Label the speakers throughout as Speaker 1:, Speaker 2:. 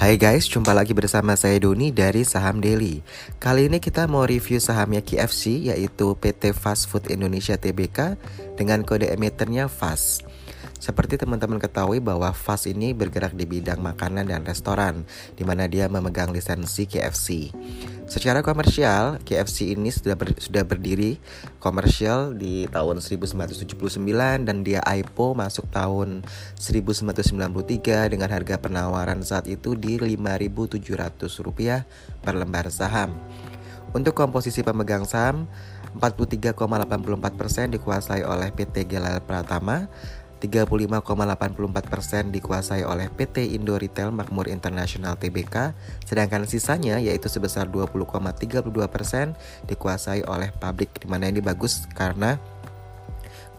Speaker 1: Hai guys, jumpa lagi bersama saya Doni dari Saham Daily. Kali ini kita mau review sahamnya KFC yaitu PT Fast Food Indonesia Tbk dengan kode emitennya FAST. Seperti teman-teman ketahui bahwa FAST ini bergerak di bidang makanan dan restoran, di mana dia memegang lisensi KFC. Secara komersial, KFC ini sudah ber, sudah berdiri komersial di tahun 1979 dan dia IPO masuk tahun 1993 dengan harga penawaran saat itu di Rp5.700 per lembar saham. Untuk komposisi pemegang saham, 43,84% dikuasai oleh PT Gelal Pratama, 35,84% dikuasai oleh PT Indo Retail Makmur International Tbk, sedangkan sisanya yaitu sebesar 20,32% dikuasai oleh pabrik di mana ini bagus karena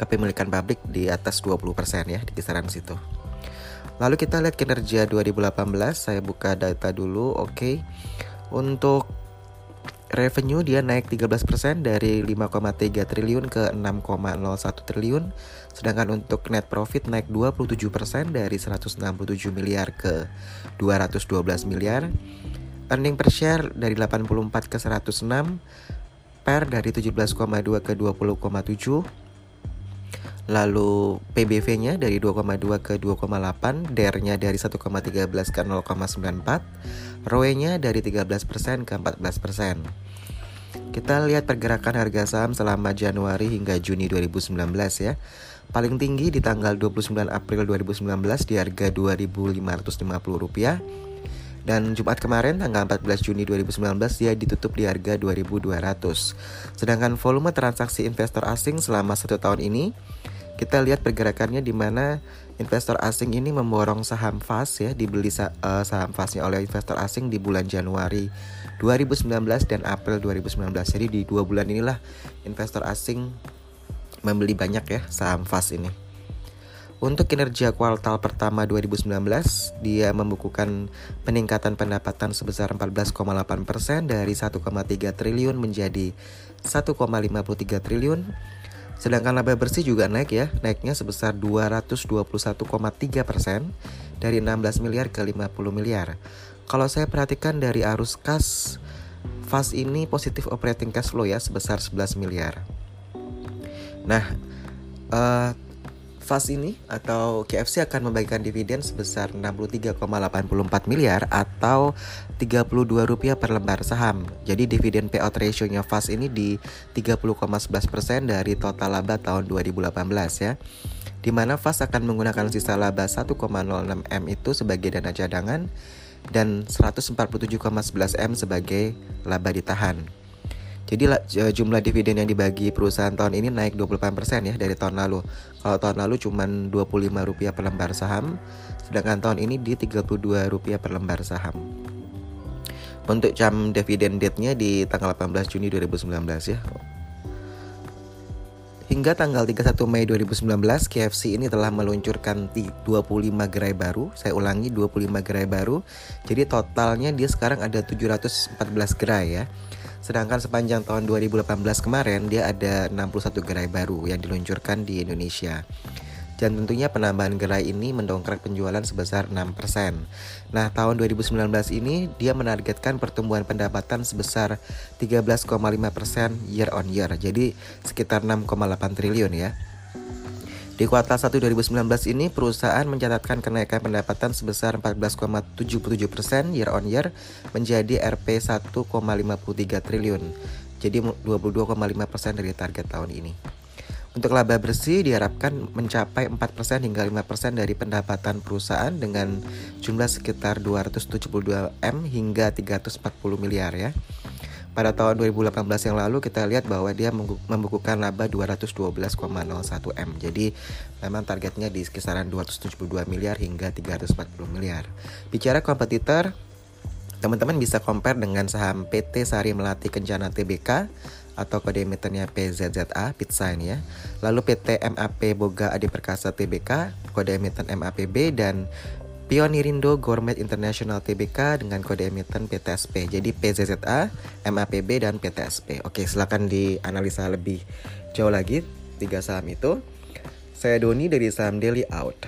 Speaker 1: kepemilikan pabrik di atas 20% ya di kisaran situ. Lalu kita lihat kinerja 2018, saya buka data dulu, oke. Okay. Untuk revenue dia naik 13% dari 5,3 triliun ke 6,01 triliun. Sedangkan untuk net profit naik 27% dari 167 miliar ke 212 miliar. Earning per share dari 84 ke 106, per dari 17,2 ke 20,7 Lalu PBV-nya dari 2,2 ke 2,8, DER-nya dari 1,13 ke 0,94, ROE-nya dari 13% ke 14%. Kita lihat pergerakan harga saham selama Januari hingga Juni 2019 ya. Paling tinggi di tanggal 29 April 2019 di harga Rp2.550 dan Jumat kemarin tanggal 14 Juni 2019 dia ditutup di harga 2.200. Sedangkan volume transaksi investor asing selama satu tahun ini kita lihat pergerakannya di mana investor asing ini memborong saham FAS ya dibeli uh, saham FASnya oleh investor asing di bulan Januari 2019 dan April 2019. Jadi di dua bulan inilah investor asing membeli banyak ya saham FAS ini. Untuk kinerja kuartal pertama 2019, dia membukukan peningkatan pendapatan sebesar 14,8% dari 1,3 triliun menjadi 1,53 triliun Sedangkan laba bersih juga naik ya, naiknya sebesar 221,3% dari 16 miliar ke 50 miliar. Kalau saya perhatikan dari arus kas, FAS ini positif operating cash flow ya sebesar 11 miliar. Nah, uh, FAS ini atau KFC akan membagikan dividen sebesar 63,84 miliar atau 32 rupiah per lembar saham. Jadi dividen payout ratio-nya FAS ini di 30,11% dari total laba tahun 2018 ya. Di mana FAS akan menggunakan sisa laba 1,06 M itu sebagai dana cadangan dan 147,11 M sebagai laba ditahan. Jadi jumlah dividen yang dibagi perusahaan tahun ini naik 28% ya dari tahun lalu. Kalau tahun lalu cuma 25 rupiah per lembar saham, sedangkan tahun ini di 32 rupiah per lembar saham. Untuk jam dividen date-nya di tanggal 18 Juni 2019 ya. Hingga tanggal 31 Mei 2019, KFC ini telah meluncurkan 25 gerai baru. Saya ulangi 25 gerai baru. Jadi totalnya dia sekarang ada 714 gerai ya. Sedangkan sepanjang tahun 2018 kemarin dia ada 61 gerai baru yang diluncurkan di Indonesia. Dan tentunya penambahan gerai ini mendongkrak penjualan sebesar 6%. Nah, tahun 2019 ini dia menargetkan pertumbuhan pendapatan sebesar 13,5% year on year. Jadi sekitar 6,8 triliun ya. Di kuartal 1 2019 ini perusahaan mencatatkan kenaikan pendapatan sebesar 14,77% year on year menjadi Rp 1,53 triliun. Jadi 22,5% dari target tahun ini. Untuk laba bersih diharapkan mencapai 4% hingga 5% dari pendapatan perusahaan dengan jumlah sekitar 272 M hingga 340 miliar ya. Pada tahun 2018 yang lalu kita lihat bahwa dia membukukan laba 212,01 M. Jadi memang targetnya di kisaran 272 miliar hingga 340 miliar. Bicara kompetitor, teman-teman bisa compare dengan saham PT Sari Melati Kencana Tbk atau kode emitennya PZZA Pizza ini ya. Lalu PT MAP Boga Adi Perkasa Tbk, kode emiten MAPB dan Pionirindo Gourmet International Tbk dengan kode emiten PTSP. Jadi PZZA, MAPB dan PTSP. Oke, silakan dianalisa lebih jauh lagi tiga saham itu. Saya Doni dari saham Daily Out.